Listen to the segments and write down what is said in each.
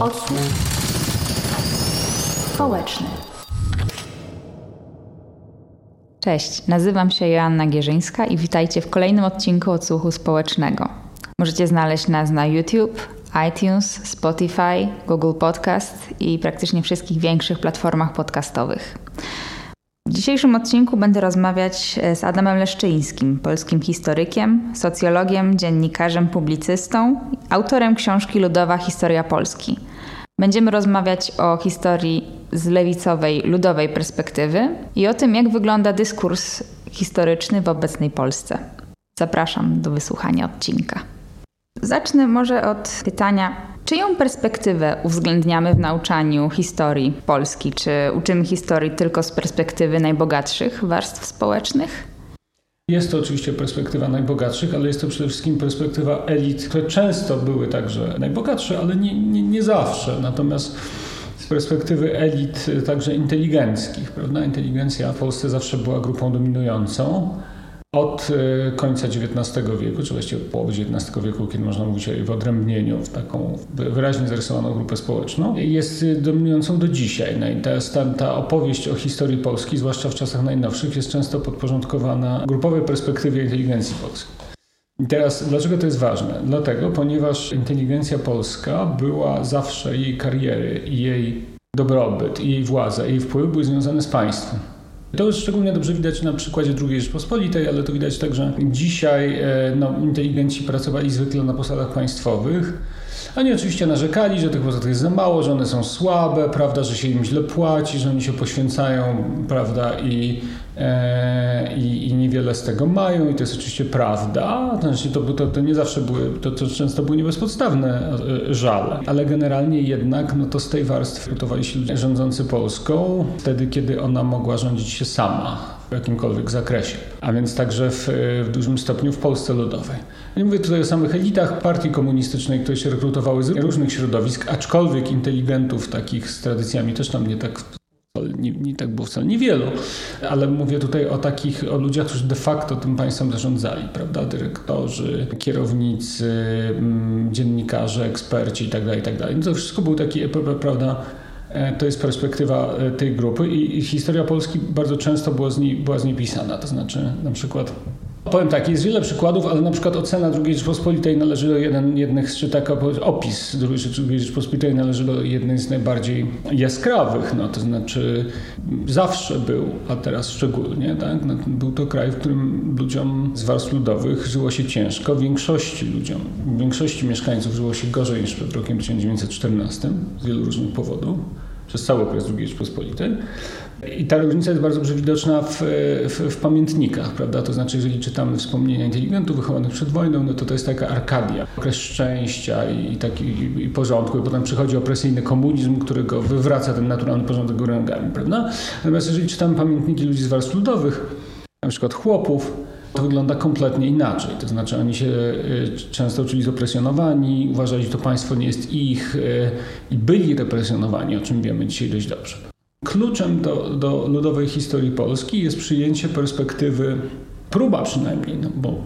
Odsłuch społeczny. Cześć, nazywam się Joanna Gierzyńska i witajcie w kolejnym odcinku Odsłuchu Społecznego. Możecie znaleźć nas na YouTube, iTunes, Spotify, Google Podcast i praktycznie wszystkich większych platformach podcastowych. W dzisiejszym odcinku będę rozmawiać e, z Adamem Leszczyńskim, polskim historykiem, socjologiem, dziennikarzem, publicystą, autorem książki Ludowa Historia Polski. Będziemy rozmawiać o historii z lewicowej, ludowej perspektywy i o tym, jak wygląda dyskurs historyczny w obecnej Polsce. Zapraszam do wysłuchania odcinka. Zacznę może od pytania, Czyją perspektywę uwzględniamy w nauczaniu historii Polski? Czy uczymy historii tylko z perspektywy najbogatszych warstw społecznych? Jest to oczywiście perspektywa najbogatszych, ale jest to przede wszystkim perspektywa elit, które często były także najbogatsze, ale nie, nie, nie zawsze. Natomiast z perspektywy elit także inteligenckich, prawda? Inteligencja w Polsce zawsze była grupą dominującą. Od e, końca XIX wieku, czy właściwie od połowy XIX wieku, kiedy można mówić o jej wyodrębnieniu w taką wyraźnie zarysowaną grupę społeczną, jest dominującą do dzisiaj. No ta, ta opowieść o historii Polski, zwłaszcza w czasach najnowszych, jest często podporządkowana grupowej perspektywie inteligencji polskiej. I teraz, dlaczego to jest ważne? Dlatego, ponieważ inteligencja polska była zawsze jej kariery jej dobrobyt, jej władza, jej wpływ były związane z państwem. To już szczególnie dobrze widać na przykładzie II Rzeczpospolitej, ale to widać także dzisiaj e, no, inteligenci pracowali zwykle na posadach państwowych. Oni oczywiście narzekali, że tych posad jest za mało, że one są słabe, prawda, że się im źle płaci, że oni się poświęcają, prawda, i E, i, i, niewiele z tego mają i to jest oczywiście prawda. Znaczy to, to, to nie zawsze były, to, to często były niebezpodstawne e, żale, ale generalnie jednak no to z tej warstwy gotowali się ludzie rządzący Polską wtedy, kiedy ona mogła rządzić się sama w jakimkolwiek zakresie, a więc także w, w dużym stopniu w Polsce Ludowej. Nie mówię tutaj o samych elitach partii komunistycznej, które się rekrutowały z różnych środowisk, aczkolwiek inteligentów takich z tradycjami też tam nie tak nie, nie, tak było wcale niewielu, ale mówię tutaj o takich, o ludziach, którzy de facto tym państwem zarządzali, prawda? Dyrektorzy, kierownicy, mm, dziennikarze, eksperci itd., tak itd. Tak no to wszystko był taki, prawda, e, to jest perspektywa e, tej grupy i historia Polski bardzo często była z, niej, była z niej pisana, to znaczy na przykład Powiem tak, jest wiele przykładów, ale na przykład ocena II Rzeczpospolitej należy do jeden, jednych, czy taka opis II Rzeczpospolitej należy do jednych z najbardziej jaskrawych, no to znaczy zawsze był, a teraz szczególnie, tak? No, był to kraj, w którym ludziom z warstw ludowych żyło się ciężko, większości ludziom, większości mieszkańców żyło się gorzej niż przed rokiem 1914 z wielu różnych powodów przez cały okres II Rzeczpospolitej. I ta różnica jest bardzo dobrze widoczna w, w, w, pamiętnikach, prawda? To znaczy, jeżeli czytamy wspomnienia inteligentów wychowanych przed wojną, no to to jest taka arkadia, okres szczęścia i, taki, i, i porządku. I potem przychodzi opresyjny komunizm, który go wywraca ten naturalny porządek górę prawda? Natomiast jeżeli czytamy pamiętniki ludzi z warstw ludowych, na przykład chłopów, to wygląda kompletnie inaczej. To znaczy oni się y, często czuli zopresjonowani, uważali, że to państwo nie jest ich y, i byli represjonowani, o czym wiemy dzisiaj dość dobrze. Kluczem do, do ludowej historii Polski jest przyjęcie perspektywy, próba przynajmniej, no bo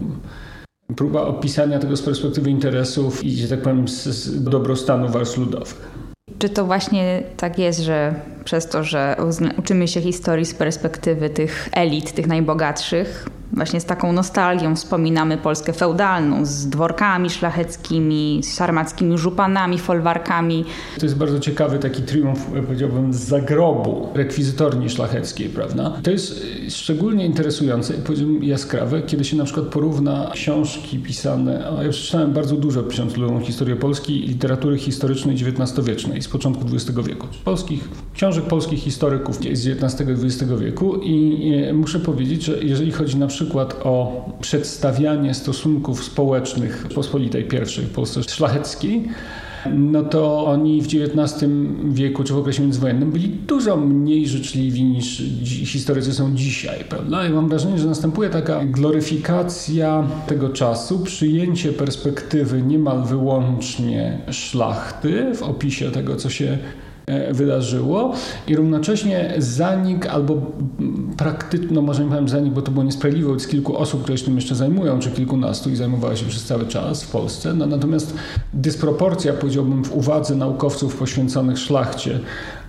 próba opisania tego z perspektywy interesów i, że tak powiem, z, z dobrostanu warstw ludowych. Czy to właśnie tak jest, że przez to, że uczymy się historii z perspektywy tych elit, tych najbogatszych, właśnie z taką nostalgią wspominamy Polskę feudalną, z dworkami szlacheckimi, z sarmackimi żupanami, folwarkami. To jest bardzo ciekawy taki triumf, powiedziałbym, z zagrobu rekwizytorni szlacheckiej, prawda? To jest szczególnie interesujące, powiedziałbym jaskrawe, kiedy się na przykład porówna książki pisane, ja przeczytałem bardzo dużo pisząc ludową historię Polski i literatury historycznej XIX-wiecznej z początku XX wieku. Polskich, książek polskich historyków z XIX i XX wieku i muszę powiedzieć, że jeżeli chodzi na przykład przykład o przedstawianie stosunków społecznych Pospolitej I w Polsce szlacheckiej, no to oni w XIX wieku, czy w okresie międzywojennym byli dużo mniej życzliwi niż historycy są dzisiaj, prawda? I mam wrażenie, że następuje taka gloryfikacja tego czasu, przyjęcie perspektywy niemal wyłącznie szlachty w opisie tego, co się wydarzyło i równocześnie zanik albo praktyczną, no może nie powiem za nich, bo to było niesprawiedliwe wobec kilku osób, które się tym jeszcze zajmują, czy kilkunastu i zajmowały się przez cały czas w Polsce. No, natomiast dysproporcja, powiedziałbym, w uwadze naukowców poświęconych szlachcie,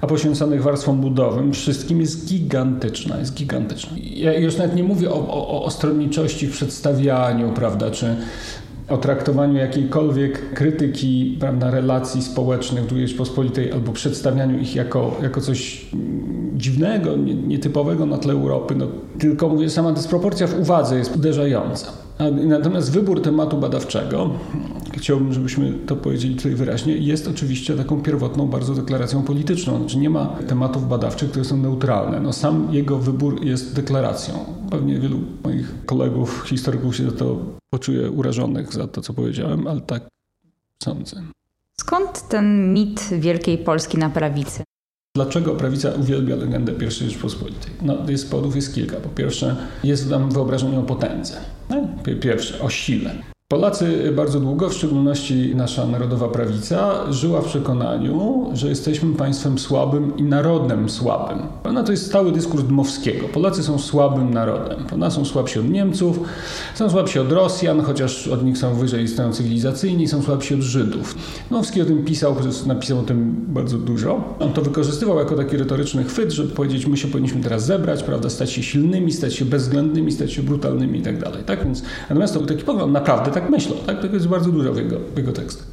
a poświęconych warstwom budowym, wszystkim jest gigantyczna, jest gigantyczna. Ja już nawet nie mówię o, o, o stronniczości w przedstawianiu, prawda, czy o traktowaniu jakiejkolwiek krytyki prawda, relacji społecznych II Rzeczpospolitej albo przedstawianiu ich jako, jako coś dziwnego, nietypowego na tle Europy. No, tylko mówię, sama dysproporcja w uwadze jest uderzająca. Natomiast wybór tematu badawczego, chciałbym, żebyśmy to powiedzieli tutaj wyraźnie, jest oczywiście taką pierwotną bardzo deklaracją polityczną. Znaczy nie ma tematów badawczych, które są neutralne. No sam jego wybór jest deklaracją. Pewnie wielu moich kolegów, historyków się za to poczuje urażonych za to, co powiedziałem, ale tak sądzę. Skąd ten mit Wielkiej Polski na prawicy? Dlaczego prawica uwielbia legendę I Rzeczpospolitej? No, jest powodów jest kilka. Po pierwsze, jest tam wyobrażenie o potędze. No, pierwsze, o sile. Polacy bardzo długo, w szczególności nasza narodowa prawica, żyła w przekonaniu, że jesteśmy państwem słabym i narodem słabym. No to jest stały dyskurs Dmowskiego. Polacy są słabym narodem. Prawda? Są słabsi od Niemców, są słabsi od Rosjan, chociaż od nich są wyżej stoją cywilizacyjni, są słabsi od Żydów. Dmowski o tym pisał, napisał o tym bardzo dużo. On to wykorzystywał jako taki retoryczny chwyt, żeby powiedzieć, my się powinniśmy teraz zebrać, prawda? stać się silnymi, stać się bezwzględnymi, stać się brutalnymi i tak dalej. Tak? Więc, natomiast to był taki pogląd, naprawdę tak myślą. Tak? Tego jest bardzo dużo w jego, w jego tekstach.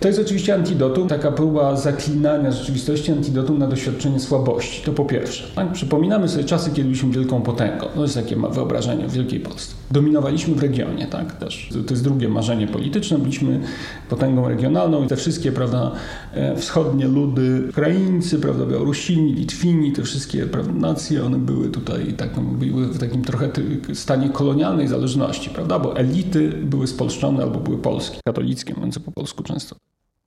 To jest oczywiście antidotum, taka próba zaklinania rzeczywistości, antidotum na doświadczenie słabości. To po pierwsze. Tak? Przypominamy sobie czasy, kiedy byliśmy wielką potęgą. To jest takie wyobrażenie o Wielkiej Polsce. Dominowaliśmy w regionie, tak? Też. To jest drugie marzenie polityczne. Byliśmy potęgą regionalną i te wszystkie, prawda, e, wschodnie ludy, Ukraińcy, prawda, Białorusini, Litwini, te wszystkie prawda, nacje, one były tutaj, tak, no, były w takim trochę stanie kolonialnej zależności, prawda? Bo elity były spolszczone albo były polskie, katolickie, mówiące po polsku często.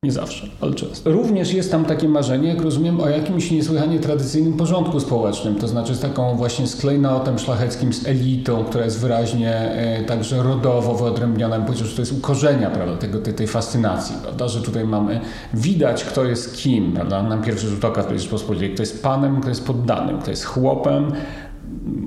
Nie zawsze, ale często. Również jest tam takie marzenie, jak rozumiem, o jakimś niesłychanie tradycyjnym porządku społecznym, to znaczy z taką właśnie sklejnotem szlacheckim, z elitą, która jest wyraźnie e, także rodowo wyodrębniona, powiedział, że to jest ukorzenia prawda, tego, tej, tej fascynacji, prawda, że tutaj mamy, widać kto jest kim, prawda, na pierwszy rzut oka w Rzeczpospolitej, kto jest panem, kto jest poddanym, kto jest chłopem,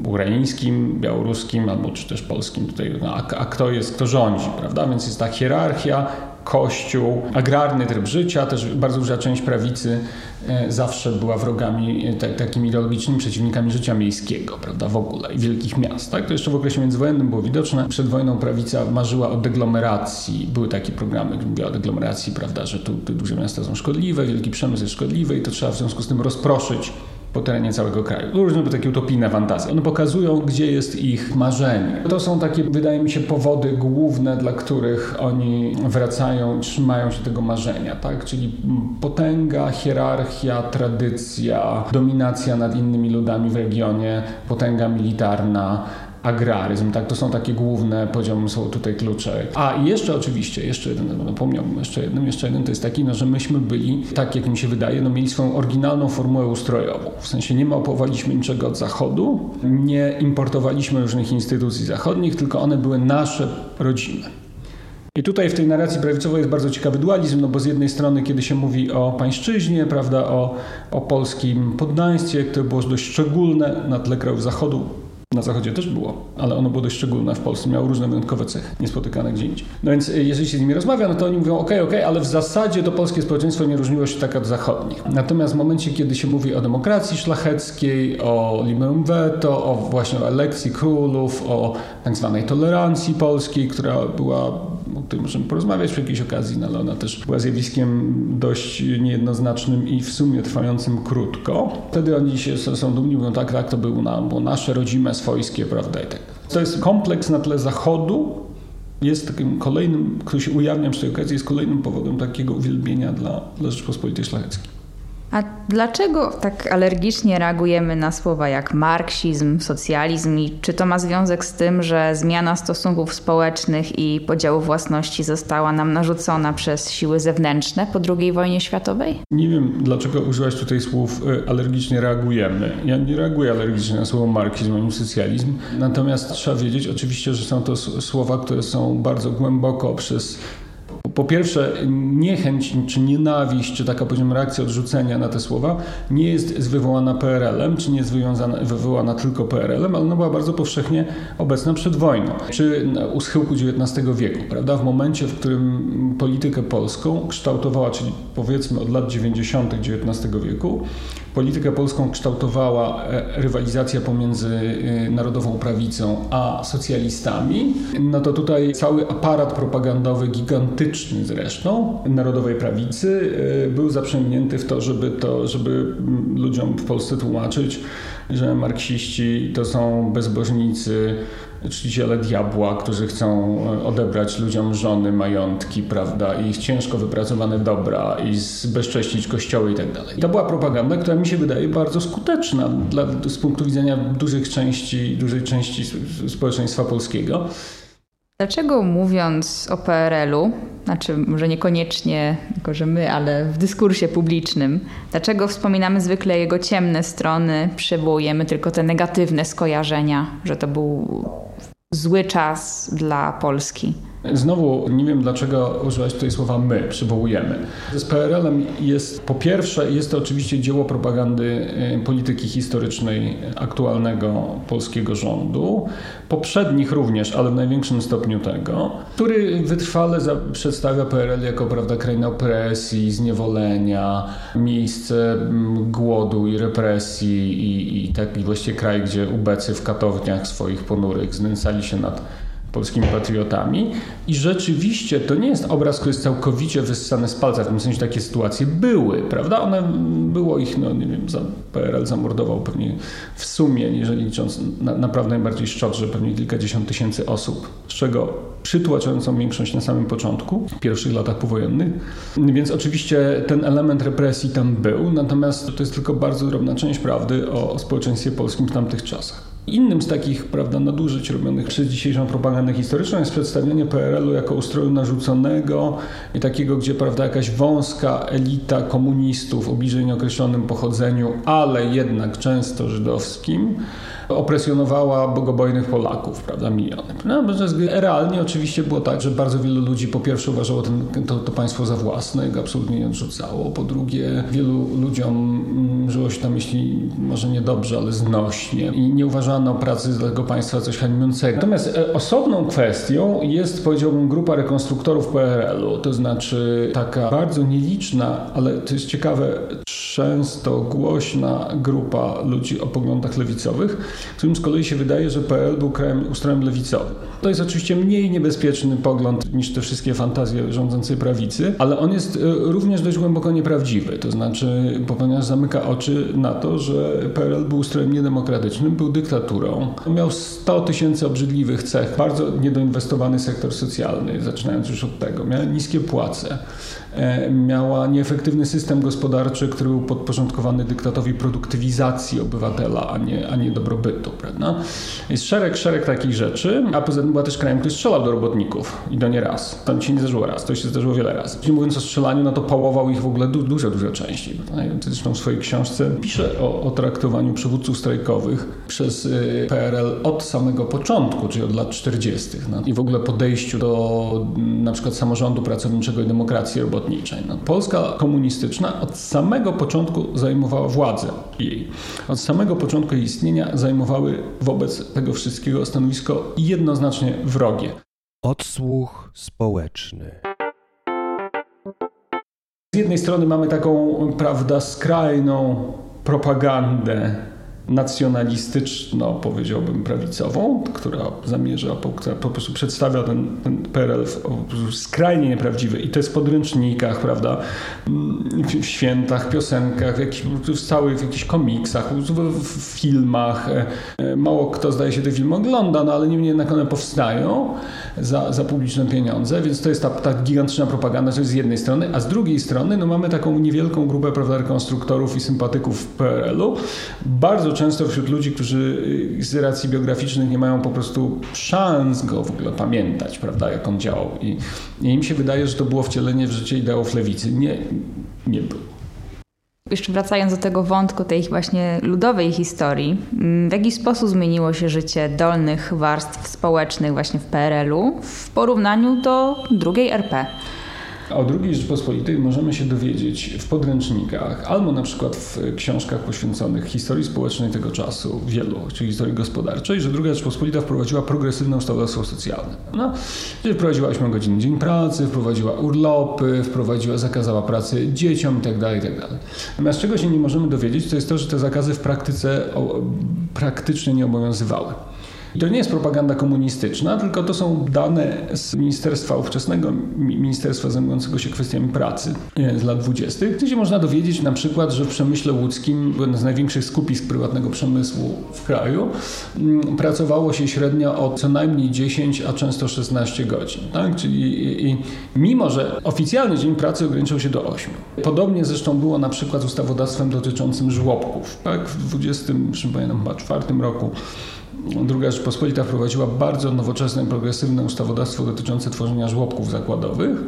ukraińskim, białoruskim albo czy też polskim tutaj, no, a, a, kto jest, kto rządzi, prawda? Więc jest ta hierarchia, kościół, agrarny tryb życia, też bardzo duża część prawicy e, zawsze była wrogami, e, takimi ideologicznymi przeciwnikami życia miejskiego, prawda, w ogóle i wielkich miast, tak? To jeszcze w okresie międzywojennym było widoczne. Przed wojną prawica marzyła o deglomeracji. Były takie programy, które mówiły o deglomeracji, prawda, że tu, tu duże miasta są szkodliwe, wielki przemysł jest szkodliwy i to trzeba w związku z tym rozproszyć po terenie całego kraju. Różne takie utopijne fantazje. One pokazują, gdzie jest ich marzenie. To są takie, wydaje mi się, powody główne, dla których oni wracają, trzymają się tego marzenia, tak? Czyli potęga, hierarchia, tradycja, dominacja nad innymi ludami w regionie, potęga militarna, agraryzm, tak? To są takie główne, powiedziałbym, są tutaj klucze. A i jeszcze oczywiście, jeszcze jeden, napomniałbym jeszcze jednym, jeszcze jeden to jest taki, no, że myśmy byli, tak jak mi się wydaje, no mieli swoją oryginalną formułę ustrojową. W sensie nie małpowaliśmy niczego od zachodu, nie importowaliśmy różnych instytucji zachodnich, tylko one były nasze rodzime. I tutaj w tej narracji prawicowej jest bardzo ciekawy dualizm, no bo z jednej strony, kiedy się mówi o pańszczyźnie, prawda, o, o polskim poddaństwie, które było dość szczególne na tle krajów zachodu, na zachodzie też było, ale ono było dość szczególne w Polsce, miało różne wyjątkowe cechy, niespotykane gdzie indziej. No więc e, jeżeli się z nimi rozmawia, no to oni mówią, ok, ok, ale w zasadzie to polskie społeczeństwo nie różniło się tak od zachodnich. Natomiast w momencie, kiedy się mówi o demokracji szlacheckiej, o liberum veto, o właśnie o elekcji królów, o tak zwanej tolerancji polskiej, która była o której możemy porozmawiać przy jakiejś okazji, no ale ona też była zjawiskiem dość niejednoznacznym i w sumie trwającym krótko. Wtedy oni się są dumni, mówią tak, tak, to było, na, było nasze rodzime, swojskie, prawda i tak. To jest kompleks na tle zachodu, jest takim kolejnym, który się ujawnia przy tej okazji, jest kolejnym powodem takiego uwielbienia dla, dla Rzeczpospolitej Szlacheckiej. A dlaczego tak alergicznie reagujemy na słowa jak marksizm, socjalizm i czy to ma związek z tym, że zmiana stosunków społecznych i podziału własności została nam narzucona przez siły zewnętrzne po II wojnie światowej? Nie wiem, dlaczego użyłaś tutaj słów y, alergicznie reagujemy. Ja nie reaguję alergicznie na słowo marksizm ani socjalizm. Natomiast trzeba wiedzieć oczywiście, że są to słowa, które są bardzo głęboko przez Po pierwsze, niechęć czy nienawiść, czy taka poziom reakcja odrzucenia na te słowa nie jest wywołana PRL-em, czy nie jest wywołana tylko PRL-em, ale ona była bardzo powszechnie obecna przed wojną, czy u schyłku XIX wieku, prawda? W momencie, w którym politykę polską kształtowała, czyli powiedzmy od lat 90. XIX wieku, politykę polską kształtowała e, rywalizacja pomiędzy e, narodową prawicą a socjalistami, no to tutaj cały aparat propagandowy, gigantyczny zresztą, narodowej prawicy e, był zaprzęgnięty w to, żeby to, żeby mm, ludziom w Polsce tłumaczyć, że marksiści to są bezbożnicy, czciciele diabła, którzy chcą e, odebrać ludziom żony, majątki, prawda, ich ciężko wypracowane dobra i zbezcześcić kościoły i tak dalej. To była propaganda, która mi się wydaje bardzo skuteczna dla, z punktu widzenia dużych części, dużej części społeczeństwa polskiego. Dlaczego mówiąc o PRL-u, znaczy może niekoniecznie tylko, że my, ale w dyskursie publicznym, dlaczego wspominamy zwykle jego ciemne strony, przywołujemy tylko te negatywne skojarzenia, że to był zły czas dla Polski? Znowu nie wiem, dlaczego używać tutaj słowa my, przywołujemy. Z PRL-em jest, po pierwsze, jest to oczywiście dzieło propagandy y, polityki historycznej aktualnego polskiego rządu, poprzednich również, ale w największym stopniu tego, który wytrwale przedstawia PRL jako prawda, krainę opresji, zniewolenia, miejsce mm, głodu i represji i, i taki właściwie kraj, gdzie ubecy w katowniach swoich ponurych znęcali się nad polskimi patriotami. I rzeczywiście to nie jest obraz, który jest całkowicie wyssany z palca. W tym sensie takie sytuacje były, prawda? One, było ich, no nie wiem, za, PRL zamordował pewnie w sumie, jeżeli licząc na, naprawdę najbardziej szczodrze, pewnie kilkadziesiąt tysięcy osób, z czego przytłaczającą większość na samym początku, w pierwszych latach powojennych. Więc oczywiście ten element represji tam był, natomiast to jest tylko bardzo drobna część prawdy o, o społeczeństwie polskim w tamtych czasach. Innym z takich prawda, nadużyć robionych przez dzisiejszą propagandę historyczną jest przedstawienie PRL-u jako ustroju narzuconego i takiego, gdzie prawda, jakaś wąska elita komunistów o bliżej nieokreślonym pochodzeniu, ale jednak często żydowskim, opresjonowała bogobojnych Polaków, prawda, miliony. No, realnie oczywiście było tak, że bardzo wielu ludzi po pierwsze uważało ten, to, to państwo za własne i go absolutnie nie odrzucało. Po drugie, wielu ludziom mm, żyło się tam, jeśli może niedobrze, ale znośnie i nie uważano pracy z tego państwa coś hańbiącego. Natomiast e, osobną kwestią jest, powiedziałbym, grupa rekonstruktorów PRL-u, to znaczy taka bardzo nieliczna, ale to jest ciekawe, często głośna grupa ludzi o poglądach lewicowych, którym z kolei się wydaje, że PL był krajem, ustrojem lewicowym. To jest oczywiście mniej niebezpieczny pogląd niż te wszystkie fantazje rządzącej prawicy, ale on jest e, również dość głęboko nieprawdziwy. To znaczy, ponieważ zamyka oczy na to, że PRL był ustrojem niedemokratycznym, był Miał 100 tysięcy obrzydliwych cech, bardzo niedoinwestowany sektor socjalny, zaczynając już od tego. Miał niskie płace. E, miała nieefektywny system gospodarczy, który był podporządkowany dyktatowi produktywizacji obywatela, a nie, a nie dobrobytu. Prawda? Jest szereg, szereg takich rzeczy, a poza tym była też krajem, który strzelał do robotników i to nie raz. To się nie zdarzyło raz, to się zdarzyło wiele razy. Czyli mówiąc o strzelaniu, no to pałował ich w ogóle du dużo, dużo częściej. Zresztą w swojej książce pisze o, o traktowaniu przywódców strajkowych przez PRL od samego początku, czyli od lat 40. No. I w ogóle podejściu do na przykład samorządu pracowniczego i demokracji robotniczej no, Polska komunistyczna od samego początku zajmowała władzę jej. Od samego początku jej istnienia zajmowały wobec tego wszystkiego stanowisko jednoznacznie wrogie. Odsłuch społeczny. Z jednej strony mamy taką, prawda, skrajną propagandę nacjonalistyczno, powiedziałbym, prawicową, która zamierza, która po prostu przedstawia ten, ten PRL w, skrajnie nieprawdziwy. I to jest w podręcznikach, prawda, w świętach, piosenkach, w, jakich, w całych w jakichś komiksach, w, filmach. E, mało kto zdaje się te filmy ogląda, no ale niemniej jednak one powstają za, za publiczne pieniądze, więc to jest ta, ta gigantyczna propaganda, to jest z jednej strony, a z drugiej strony no mamy taką niewielką grupę prawda, rekonstruktorów i sympatyków PRL-u, bardzo często wśród ludzi, którzy y, z racji biograficznych nie mają po prostu szans go w ogóle pamiętać, prawda, jak on działał. I, i im się wydaje, że to było wcielenie w życie ideałów lewicy. Nie, nie było. Jeszcze wracając do tego wątku tej właśnie ludowej historii, mm, w jaki sposób zmieniło się życie dolnych warstw społecznych właśnie w PRL-u w porównaniu do drugiej RP? O II Rzeczpospolitej możemy się dowiedzieć w podręcznikach albo na przykład w książkach poświęconych historii społecznej tego czasu, wielu, czyli historii gospodarczej, że II Rzeczpospolita wprowadziła progresywne ustawodawstwo socjalne. No, czyli wprowadziła 8 godzin dzień pracy, wprowadziła urlopy, wprowadziła, zakazała pracy dzieciom itd., tak itd. Tak Natomiast czego się nie możemy dowiedzieć, to jest to, że te zakazy w praktyce praktycznie nie obowiązywały. I to nie jest propaganda komunistyczna, tylko to są dane z ministerstwa ówczesnego, ministerstwa zajmującego się kwestiami pracy e, z lat 20., gdzie można dowiedzieć na przykład, że w przemyśle łódzkim, jednym z największych skupisk prywatnego przemysłu w kraju, mm, pracowało się średnio o co najmniej 10, a często 16 godzin. Tak? Czyli i, i, mimo, że oficjalny dzień pracy ograniczał się do 8. Podobnie zresztą było na przykład z ustawodawstwem dotyczącym żłobków. Tak? W 20, pamiętam, chyba czwartym roku Druga Rzeczpospolita wprowadziła bardzo nowoczesne, progresywne ustawodawstwo dotyczące tworzenia żłobków zakładowych.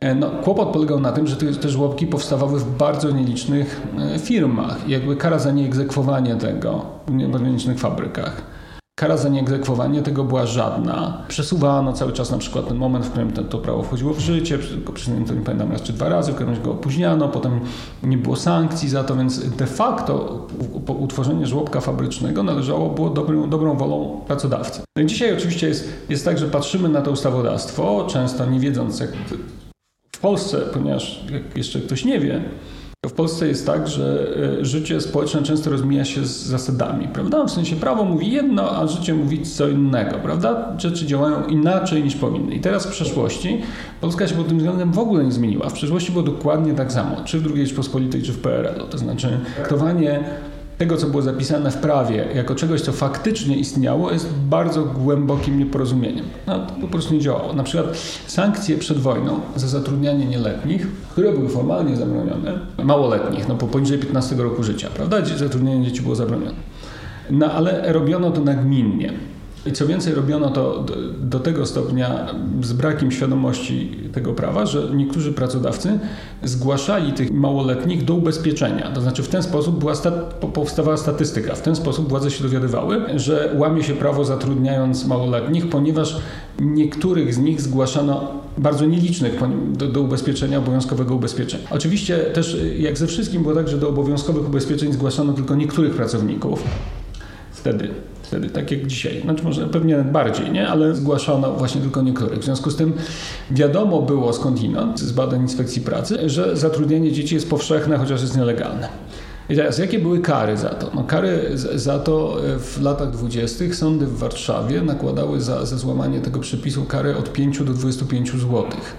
E, no, kłopot polegał na tym, że te, te żłobki powstawały w bardzo nielicznych e, firmach. Jakby kara za nieegzekwowanie tego w nielicznych fabrykach Kara za nieegzekwowanie tego była żadna. Przesuwano cały czas na przykład ten moment, w którym to, to prawo wchodziło w życie, tylko przy to nie pamiętam raz czy dwa razy, w którym go opóźniano, potem nie było sankcji za to, więc de facto utworzenie żłobka fabrycznego należało było dobrą, dobrą wolą pracodawcy. No i dzisiaj oczywiście jest, jest tak, że patrzymy na to ustawodawstwo, często nie wiedząc jak w Polsce, ponieważ jak jeszcze ktoś nie wie, w Polsce jest tak, że e, życie społeczne często rozmija się z zasadami, prawda? W sensie prawo mówi jedno, a życie mówi co innego, prawda? Rzeczy działają inaczej niż powinny. I teraz w przeszłości Polska się pod tym względem w ogóle nie zmieniła. W przeszłości było dokładnie tak samo, czy w II Rzeczpospolitej, czy w PRL-u. To znaczy traktowanie tego, co było zapisane w prawie, jako czegoś, co faktycznie istniało, jest bardzo głębokim nieporozumieniem. No, to po prostu nie działało. Na przykład sankcje przed wojną za zatrudnianie nieletnich, które były formalnie zabronione, małoletnich, no po poniżej 15 roku życia, prawda? Zatrudnianie dzieci było zabronione. No ale robiono to nagminnie. I co więcej, robiono to do, do, tego stopnia z brakiem świadomości tego prawa, że niektórzy pracodawcy zgłaszali tych małoletnich do ubezpieczenia. To znaczy w ten sposób była powstawała statystyka. W ten sposób władze się dowiadywały, że łamie się prawo zatrudniając małoletnich, ponieważ niektórych z nich zgłaszano bardzo nielicznych do, do, ubezpieczenia, obowiązkowego ubezpieczenia. Oczywiście też jak ze wszystkim było tak, że do obowiązkowych ubezpieczeń zgłaszano tylko niektórych pracowników. Wtedy wtedy, tak jak dzisiaj. Znaczy może pewnie bardziej, nie? ale zgłaszano właśnie tylko niektórych. W związku z tym wiadomo było skądinąd z badań inspekcji pracy, że zatrudnienie dzieci jest powszechne, chociaż jest nielegalne. I teraz, jakie były kary za to? No, kary za to e, w latach dwudziestych sądy w Warszawie nakładały za, za złamanie tego przepisu karę od 5 do 25 złotych.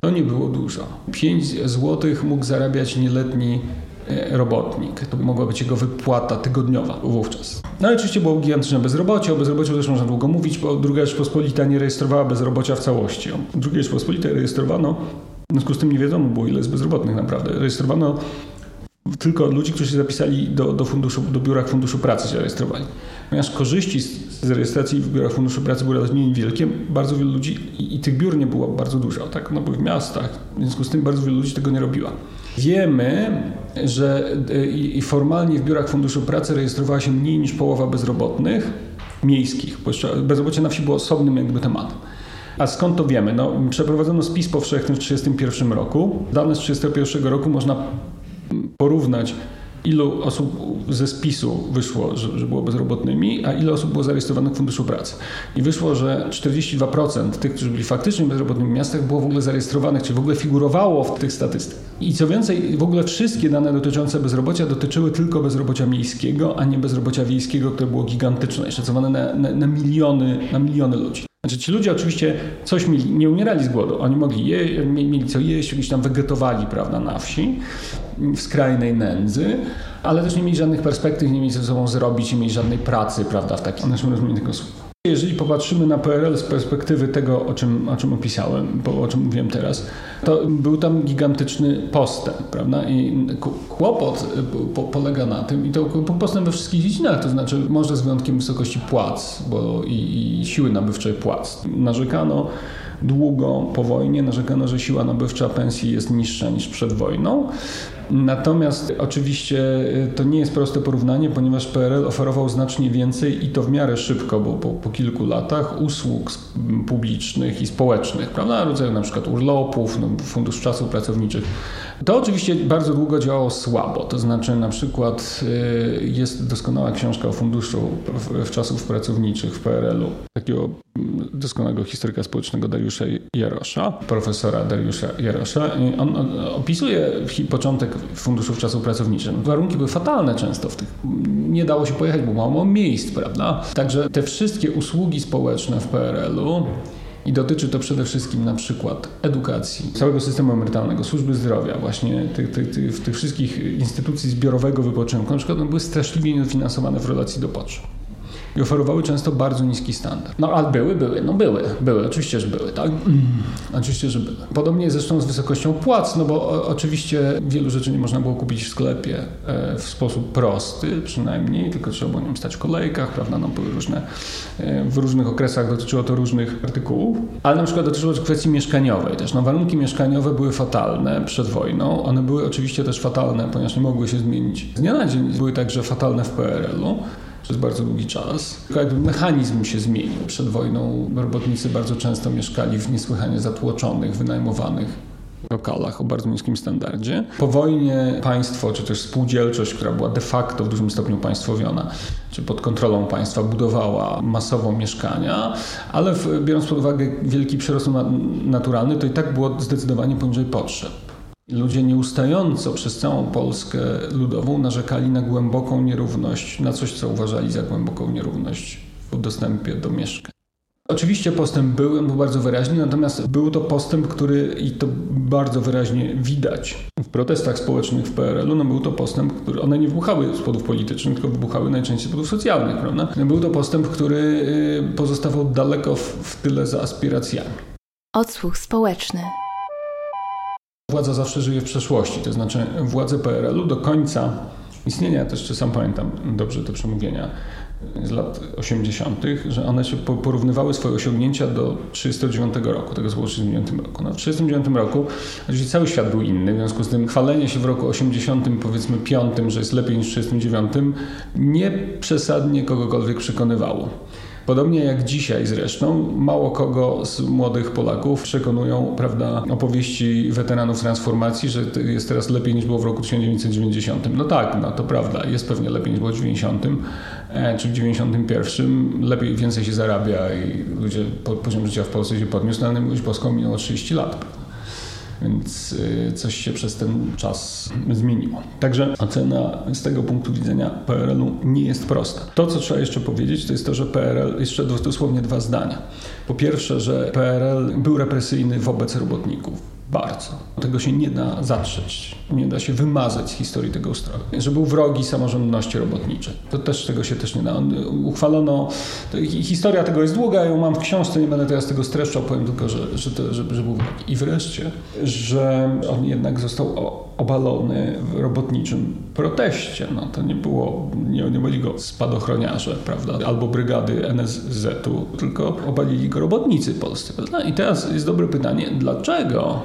To nie było dużo. 5 złotych mógł zarabiać nieletni robotnik. To mogła być jego wypłata tygodniowa wówczas. No i oczywiście było gigantyczne bezrobocie. O bezrobociu też można długo mówić, bo druga Rzeczpospolita nie rejestrowała bezrobocia w całości. Drugiej Rzeczpospolitej rejestrowano, w związku z tym nie wiadomo było ile jest bezrobotnych naprawdę. Rejestrowano tylko ludzi, którzy się zapisali do, do, funduszu, do biurach Funduszu Pracy się rejestrowali. Ponieważ korzyści z, z rejestracji w biurach Funduszu Pracy były relatywnie niewielkie, bardzo wielu ludzi, i, i, tych biur nie było bardzo dużo, tak? no bo w miastach, w związku z tym bardzo wielu ludzi tego nie robiła. Wiemy, że y, i, formalnie w biurach Funduszu Pracy rejestrowała się mniej niż połowa bezrobotnych miejskich. Bezrobocie na wsi było osobnym jakby tematem. A skąd to wiemy? No, przeprowadzono spis powszechny w 1931 roku. Dane z 1931 roku można porównać ilu osób ze spisu wyszło, że, że, było bezrobotnymi, a ile osób było zarejestrowanych w Funduszu Pracy. I wyszło, że 42% tych, którzy byli faktycznie bezrobotnymi w miastach, było w ogóle zarejestrowanych, czy w ogóle figurowało w tych statystykach. I co więcej, w ogóle wszystkie dane dotyczące bezrobocia dotyczyły tylko bezrobocia miejskiego, a nie bezrobocia wiejskiego, które było gigantyczne, szacowane na, na, na miliony, na miliony ludzi. Znaczy ci ludzie oczywiście coś mieli, nie umierali z głodu, oni mogli je, mieli co jeść, gdzieś tam wegetowali prawda, na wsi w skrajnej nędzy, ale też nie mieli żadnych perspektyw, nie mieli ze sobą zrobić, nie mieli żadnej pracy prawda, w takim naszym rozumieniu tego słowa. Jeżeli popatrzymy na PRL z perspektywy tego, o czym, o czym opisałem, o czym mówiłem teraz, to był tam gigantyczny postęp, prawda? I kłopot po, polega na tym, i to postęp we wszystkich dziedzinach, to znaczy może z wyjątkiem wysokości płac, bo i, i siły nabywczej płac. Narzekano długo po wojnie, narzekano, że siła nabywcza pensji jest niższa niż przed wojną. Natomiast oczywiście to nie jest proste porównanie, ponieważ PRL oferował znacznie więcej i to w miarę szybko, bo po, po kilku latach usług publicznych i społecznych, prawda, rodzaju na przykład urlopów, no, fundusz czasów pracowniczych. To oczywiście bardzo długo działało słabo, to znaczy na przykład y, jest doskonała książka o funduszu w, w czasów pracowniczych w PRL-u, takiego doskonałego historyka społecznego Dariusza Jarosza, profesora Dariusza Jarosza. On, opisuje początek funduszów czasów pracowniczych. Warunki były fatalne często w tych. Nie dało się pojechać, bo mało miejsc, prawda? Także te wszystkie usługi społeczne w PRL-u i dotyczy to przede wszystkim na przykład edukacji, całego systemu emerytalnego, służby zdrowia, właśnie tych, tych, tych, tych wszystkich instytucji zbiorowego wypoczynku. Na przykład one były straszliwie niedofinansowane w relacji do potrzeb i oferowały często bardzo niski standard. No ale były, były, no były, były, oczywiście, że były, tak? Mm. Oczywiście, że były. Podobnie zresztą z wysokością płac, no bo o, oczywiście wielu rzeczy nie można było kupić w sklepie e, w sposób prosty przynajmniej, tylko trzeba było nim stać w kolejkach, prawda, no były różne, e, w różnych okresach dotyczyło to różnych artykułów, ale na przykład dotyczyło to kwestii mieszkaniowej też. No warunki mieszkaniowe były fatalne przed wojną, one były oczywiście też fatalne, ponieważ nie mogły się zmienić z dnia na dzień, były także fatalne w PRL-u przez bardzo długi czas. Jakby mechanizm się zmienił. Przed wojną robotnicy bardzo często mieszkali w niesłychanie zatłoczonych, wynajmowanych lokalach o bardzo niskim standardzie. Po wojnie państwo, czy też spółdzielczość, która była de facto w dużym stopniu państwowiona, czy pod kontrolą państwa, budowała masowo mieszkania, ale w, biorąc pod uwagę wielki przyrost naturalny, to i tak było zdecydowanie poniżej potrzeb. Ludzie nieustająco przez całą Polskę ludową narzekali na głęboką nierówność, na coś, co uważali za głęboką nierówność w dostępie do mieszkań. Oczywiście postęp był, był bardzo wyraźny, natomiast był to postęp, który i to bardzo wyraźnie widać w protestach społecznych w PRL-u, no był to postęp, który, one nie wybuchały z powodów politycznych, tylko wybuchały najczęściej z powodów socjalnych, prawda? Był to postęp, który y, pozostawał daleko w, w tyle za aspiracjami. Odsłuch społeczny. Władza zawsze żyje w przeszłości, to znaczy władze PRL-u do końca istnienia, też czy sam pamiętam dobrze te przemówienia z lat 80., że one się porównywały swoje osiągnięcia do 1939 roku, tego było w 1939 roku. No, w 1939 roku oczywiście cały świat był inny, w związku z tym chwalenie się w roku 80, powiedzmy 5, że jest lepiej niż w 1939, nie przesadnie kogokolwiek przekonywało. Podobnie jak dzisiaj zresztą, mało kogo z młodych Polaków przekonują prawda, opowieści weteranów transformacji, że jest teraz lepiej niż było w roku 1990. No tak, no to prawda, jest pewnie lepiej niż było w 90 e, czy w 91. Lepiej, więcej się zarabia i ludzie, poziom życia w Polsce się podniósł, no ale miłość boską minęło 30 lat. Więc y, coś się przez ten czas zmieniło. Także ocena z tego punktu widzenia PRL-u nie jest prosta. To, co trzeba jeszcze powiedzieć, to jest to, że PRL, jeszcze dosłownie dwa zdania. Po pierwsze, że PRL był represyjny wobec robotników bardzo. Tego się nie da zatrzeć, nie da się wymazać z historii tego ustroju. Że był wrogi samorządności robotniczej. To też tego się też nie da. Uchwalono, historia tego jest długa, ją mam w książce, nie będę teraz tego streszczał, powiem tylko, że, że, to, że, że był wrogi. I wreszcie, że on jednak został obalony w robotniczym proteście. No, to nie było, nie, nie byli go spadochroniarze, prawda, albo brygady NSZ-u, tylko obalili go robotnicy polscy. Prawda? I teraz jest dobre pytanie, dlaczego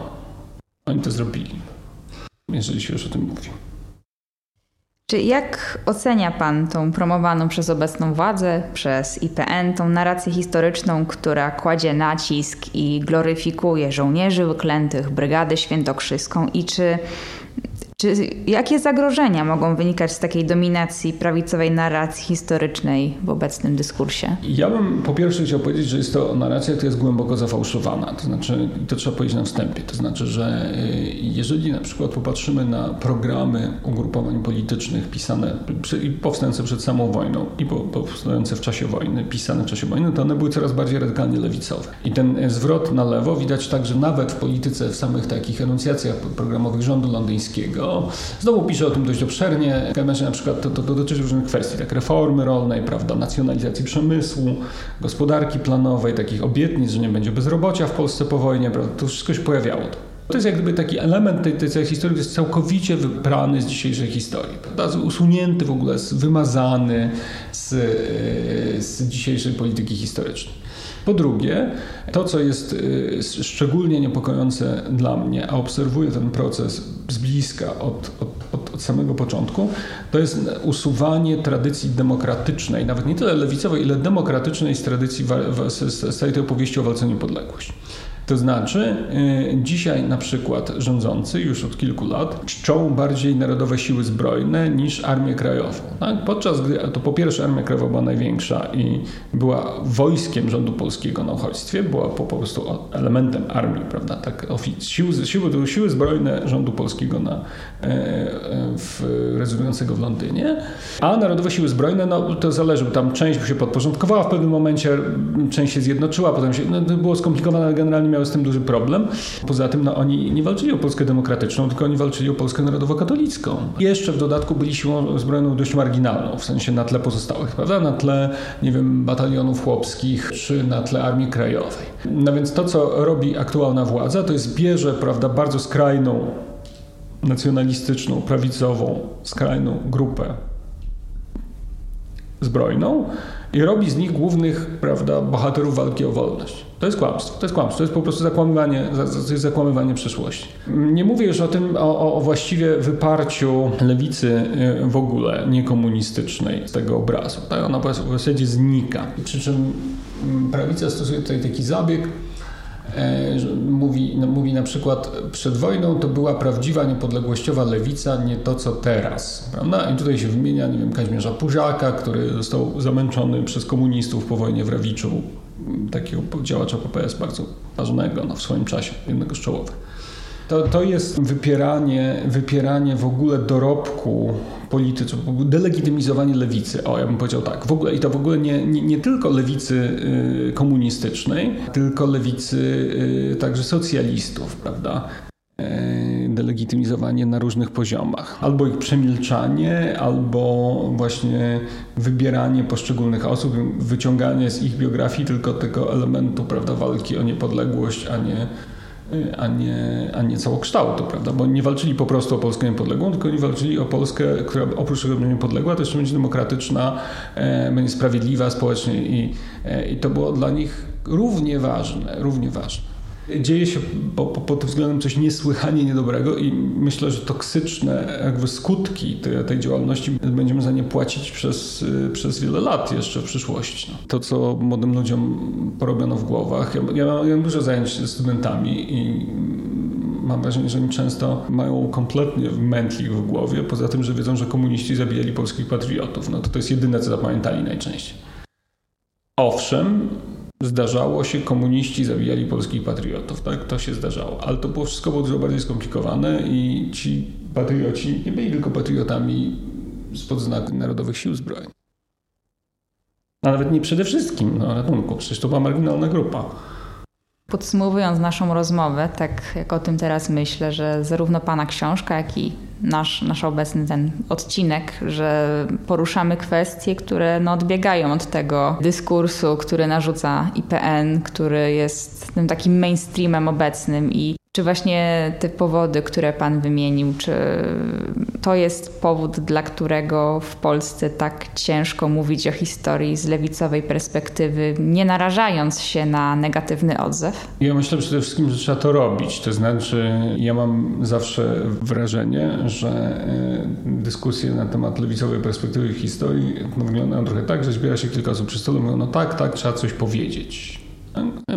oni to zrobili, jeżeli się już o tym mówi. Czy jak ocenia Pan tą promowaną przez obecną władzę, przez IPN, tą narrację historyczną, która kładzie nacisk i gloryfikuje żołnierzy wyklętych, Brygadę Świętokrzyską i czy czy jakie zagrożenia mogą wynikać z takiej dominacji prawicowej narracji historycznej w obecnym dyskursie? Ja bym po pierwsze chciał powiedzieć, że jest to narracja, która jest głęboko zafałszowana. To znaczy, to trzeba powiedzieć na wstępie. To znaczy, że y, jeżeli na przykład popatrzymy na programy ugrupowań politycznych pisane i powstające przed samą wojną i powstające w czasie wojny, pisane w czasie wojny, to one były coraz bardziej radykalnie lewicowe. I ten zwrot na lewo widać także nawet w polityce, w samych takich enuncjacjach programowych rządu londyńskiego, Znowu pisze o tym dość obszernie. Razie na przykład to, to, to dotyczy różnych kwestii, tak reformy rolnej, prawda, nacjonalizacji przemysłu, gospodarki planowej, takich obietnic, że nie będzie bezrobocia w Polsce po wojnie, prawda, to wszystko się pojawiało. To jest jak gdyby taki element tej, tej całej historii, który jest całkowicie wybrany z dzisiejszej historii, prawda? usunięty w ogóle, wymazany z, z dzisiejszej polityki historycznej. Po drugie, to co jest y, szczególnie niepokojące dla mnie, a obserwuję ten proces z bliska od, od, od, samego początku, to jest usuwanie tradycji demokratycznej, nawet nie tyle lewicowej, ile demokratycznej z tradycji z, z tej opowieści o walce o niepodległość. To znaczy, y, dzisiaj na przykład rządzący już od kilku lat czczą bardziej narodowe siły zbrojne niż Armię Krajową. Tak? Podczas gdy to po pierwsze Armia Krajowa była największa i była wojskiem rządu polskiego na uchodźstwie, była po, prostu elementem armii, prawda? Tak, siły, siły, siły zbrojne rządu polskiego na, e, e, w, rezydującego w Londynie, a Narodowe Siły Zbrojne, no to zależy, tam część się podporządkowała w pewnym momencie, część się zjednoczyła, potem się, no, to było skomplikowane, ale generalnie miały z tym duży problem. Poza tym no, oni nie walczyli o Polskę demokratyczną, tylko oni walczyli o Polskę narodowo-katolicką. Jeszcze w dodatku byli siłą zbrojną dość marginalną, w sensie na tle pozostałych, prawda? Na tle, nie wiem, batalionów chłopskich, czy na tle Armii Krajowej. No więc to, co robi aktualna władza, to jest bierze, prawda, bardzo skrajną, nacjonalistyczną, prawicową, skrajną grupę zbrojną i robi z nich głównych prawda, bohaterów walki o wolność. To jest kłamstwo. To jest kłamstwo. To jest po prostu zakłamywanie, to jest zakłamywanie przyszłości. Nie mówię już o tym, o, o właściwie wyparciu lewicy y, w ogóle niekomunistycznej z tego obrazu. Tak? Ona w zasadzie znika. Przy czym mm, prawica stosuje tutaj taki zabieg, mówi, no, mówi na przykład, przed wojną to była prawdziwa niepodległościowa lewica, nie to co teraz. Prawda? I tutaj się wymienia, nie wiem, Kazimierza Pużaka, który został zamęczony przez komunistów po wojnie w Rawiczu, takiego działacza PPS bardzo ważnego no, w swoim czasie, jednego z czołowych. To, to jest wypieranie, wypieranie w ogóle dorobku polityków, delegitymizowanie lewicy. O, ja bym powiedział tak. W ogóle, I to w ogóle nie, nie, nie tylko lewicy y, komunistycznej, tylko lewicy y, także socjalistów, prawda? Y, delegitymizowanie na różnych poziomach. Albo ich przemilczanie, albo właśnie wybieranie poszczególnych osób, wyciąganie z ich biografii tylko tego elementu prawda, walki o niepodległość, a nie a nie, a nie całokształtu, prawda? Bo nie walczyli po prostu o Polskę niepodległą, tylko oni walczyli o Polskę, która oprócz tego będzie niepodległa, to jeszcze będzie demokratyczna, e, będzie sprawiedliwa społecznie i, e, i to było dla nich równie ważne, równie ważne dzieje się pod po, względem coś niesłychanie niedobrego i myślę, że toksyczne jakby skutki tej, tej działalności będziemy za nie płacić przez, przez wiele lat jeszcze w przyszłości. No. To, co młodym ludziom porobiono w głowach. Ja, ja, mam, ja mam dużo zajęć ze studentami i mam wrażenie, że oni często mają kompletnie mętlik w głowie, poza tym, że wiedzą, że komuniści zabijali polskich patriotów. No to to jest jedyne, co zapamiętali najczęściej. Owszem, zdarzało się, komuniści zabijali polskich patriotów, tak? To się zdarzało. Ale to było wszystko było dużo bardziej skomplikowane i ci patrioci nie byli tylko patriotami spod znaku Narodowych Sił Zbrojnych. A nawet nie przede wszystkim, no ratunku, przecież to była marginalna grupa. Podsumowując naszą rozmowę, tak jak o tym teraz myślę, że zarówno Pana książka, jak i nasz, nasz obecny ten odcinek, że poruszamy kwestie, które no, odbiegają od tego dyskursu, który narzuca IPN, który jest tym takim mainstreamem obecnym i czy właśnie te powody, które Pan wymienił, czy to jest powód, dla którego w Polsce tak ciężko mówić o historii z lewicowej perspektywy, nie narażając się na negatywny odzew? Ja myślę przede wszystkim, że trzeba to robić. To znaczy, ja mam zawsze wrażenie, że e, dyskusje na temat lewicowej perspektywy historii wyglądają trochę tak, że zbiera się kilka osób przy stole i mówią, no tak, tak, trzeba coś powiedzieć.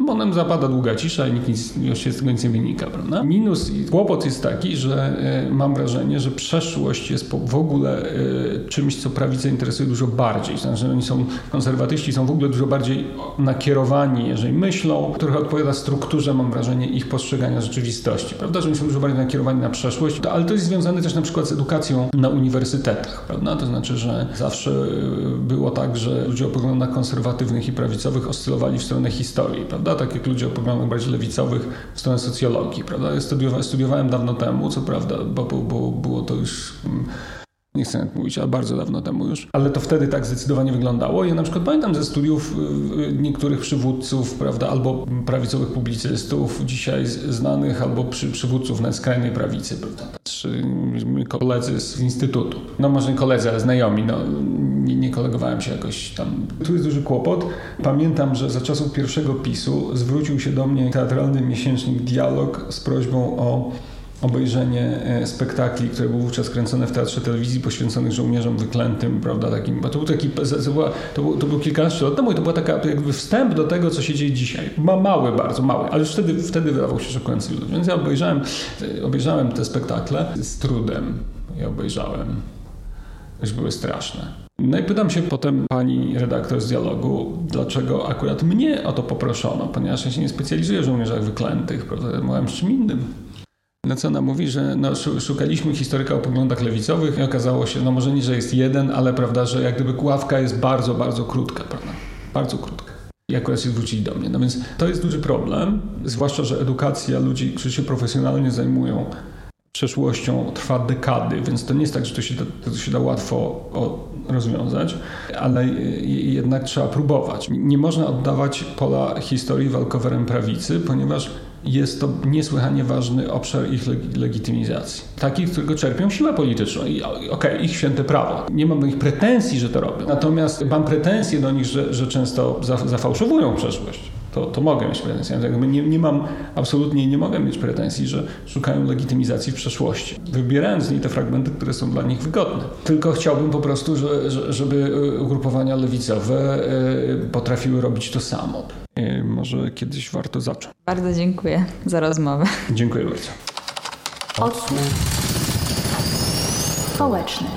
Potem zapada długa cisza i nikt nic, już się z tego nic nie wynika, prawda? Minus i kłopot jest taki, że e, mam wrażenie, że przeszłość jest w ogóle e, czymś, co prawicę interesuje dużo bardziej. Znaczy, oni są, konserwatyści są w ogóle dużo bardziej nakierowani, jeżeli myślą, trochę odpowiada strukturze, mam wrażenie, ich postrzegania rzeczywistości, prawda? Że oni są dużo bardziej nakierowani na przeszłość, ale to jest związane też na przykład z edukacją na uniwersytetach, prawda? To znaczy, że zawsze e, było tak, że ludzie o poglądach konserwatywnych i prawicowych oscylowali w stronę historii, prawda? Tak jak ludzie o poglądach bardziej lewicowych w stronę socjologii, prawda? Ja studiowałem, studiowałem dawno temu, co prawda, bo, bo, było to już mm, nie chcę nawet mówić, ale bardzo dawno temu już, ale to wtedy tak zdecydowanie wyglądało. Ja na przykład pamiętam ze studiów y, y, niektórych przywódców, prawda, albo prawicowych publicystów, dzisiaj znanych, albo przy, przywódców na skrajnej prawicy, prawda. czy moi koledzy z instytutu. No może nie koledzy, ale znajomi. No, nie, nie kolegowałem się jakoś tam. Tu jest duży kłopot. Pamiętam, że za czasów pierwszego PiSu zwrócił się do mnie teatralny miesięcznik Dialog z prośbą o obejrzenie e, spektakli, które były wówczas kręcone w Teatrze Telewizji poświęconych żołnierzom wyklętym, prawda, takim, bo to był taki, to, to, był, to był kilkanaście lat temu i to była taka jakby wstęp do tego, co się dzieje dzisiaj. Ma mały, bardzo mały, ale już wtedy, wtedy wydawał się szokujący. Więc ja obejrzałem, e, obejrzałem te spektakle z trudem. Ja obejrzałem. Były straszne. No i pytam się potem pani redaktor z dialogu, dlaczego akurat mnie o to poproszono, ponieważ ja się nie specjalizuję w żołnierzach wyklętych, mówiłem z czym innym. No co ona mówi, że no, szukaliśmy historyka o poglądach lewicowych i okazało się, no może nie, że jest jeden, ale prawda, że jak gdyby ławka jest bardzo, bardzo krótka, prawda? Bardzo krótka. I akurat się zwrócili do mnie. No więc to jest duży problem, zwłaszcza, że edukacja ludzi, którzy się profesjonalnie zajmują przeszłością trwa dekady, więc to nie jest tak, że to się da, to się da łatwo rozwiązać, ale jednak trzeba próbować. Nie można oddawać pola historii walkowerem prawicy, ponieważ jest to niesłychanie ważny obszar ich legitymizacji. Takich, którego czerpią siłę polityczną. I okej, okay, ich święte prawo. Nie mam do nich pretensji, że to robią. Natomiast mam pretensje do nich, że, że często zafałszowują przeszłość. To, to mogę mieć pretensje. Nie, nie mam, absolutnie nie mogę mieć pretensji, że szukają legitymizacji w przeszłości, wybierając z niej te fragmenty, które są dla nich wygodne. Tylko chciałbym po prostu, że, żeby ugrupowania lewicowe e, potrafiły robić to samo. E, może kiedyś warto zacząć. Bardzo dziękuję za rozmowę. Dziękuję bardzo. Odsłuch społeczny.